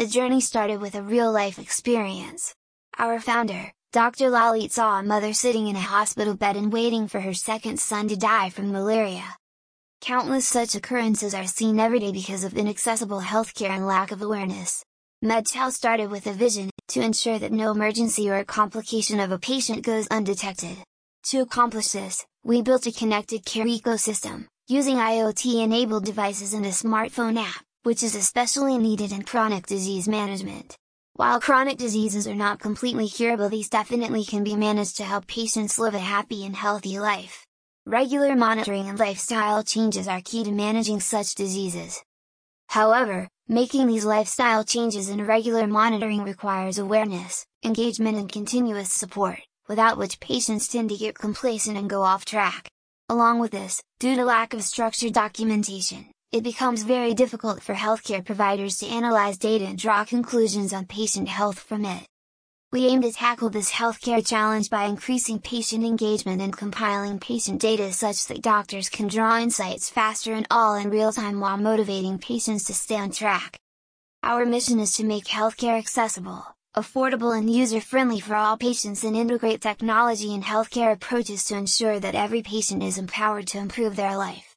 The journey started with a real-life experience. Our founder, Dr. Lalit saw a mother sitting in a hospital bed and waiting for her second son to die from malaria. Countless such occurrences are seen every day because of inaccessible healthcare and lack of awareness. MedTel started with a vision, to ensure that no emergency or complication of a patient goes undetected. To accomplish this, we built a connected care ecosystem, using IoT-enabled devices and a smartphone app, which is especially needed in chronic disease management. While chronic diseases are not completely curable these definitely can be managed to help patients live a happy and healthy life. Regular monitoring and lifestyle changes are key to managing such diseases. However, making these lifestyle changes and regular monitoring requires awareness, engagement and continuous support, without which patients tend to get complacent and go off track. Along with this, due to lack of structured documentation, it becomes very difficult for healthcare providers to analyze data and draw conclusions on patient health from it. We aim to tackle this healthcare challenge by increasing patient engagement and compiling patient data such that doctors can draw insights faster and all in real time while motivating patients to stay on track. Our mission is to make healthcare accessible, affordable and user-friendly for all patients and integrate technology and healthcare approaches to ensure that every patient is empowered to improve their life.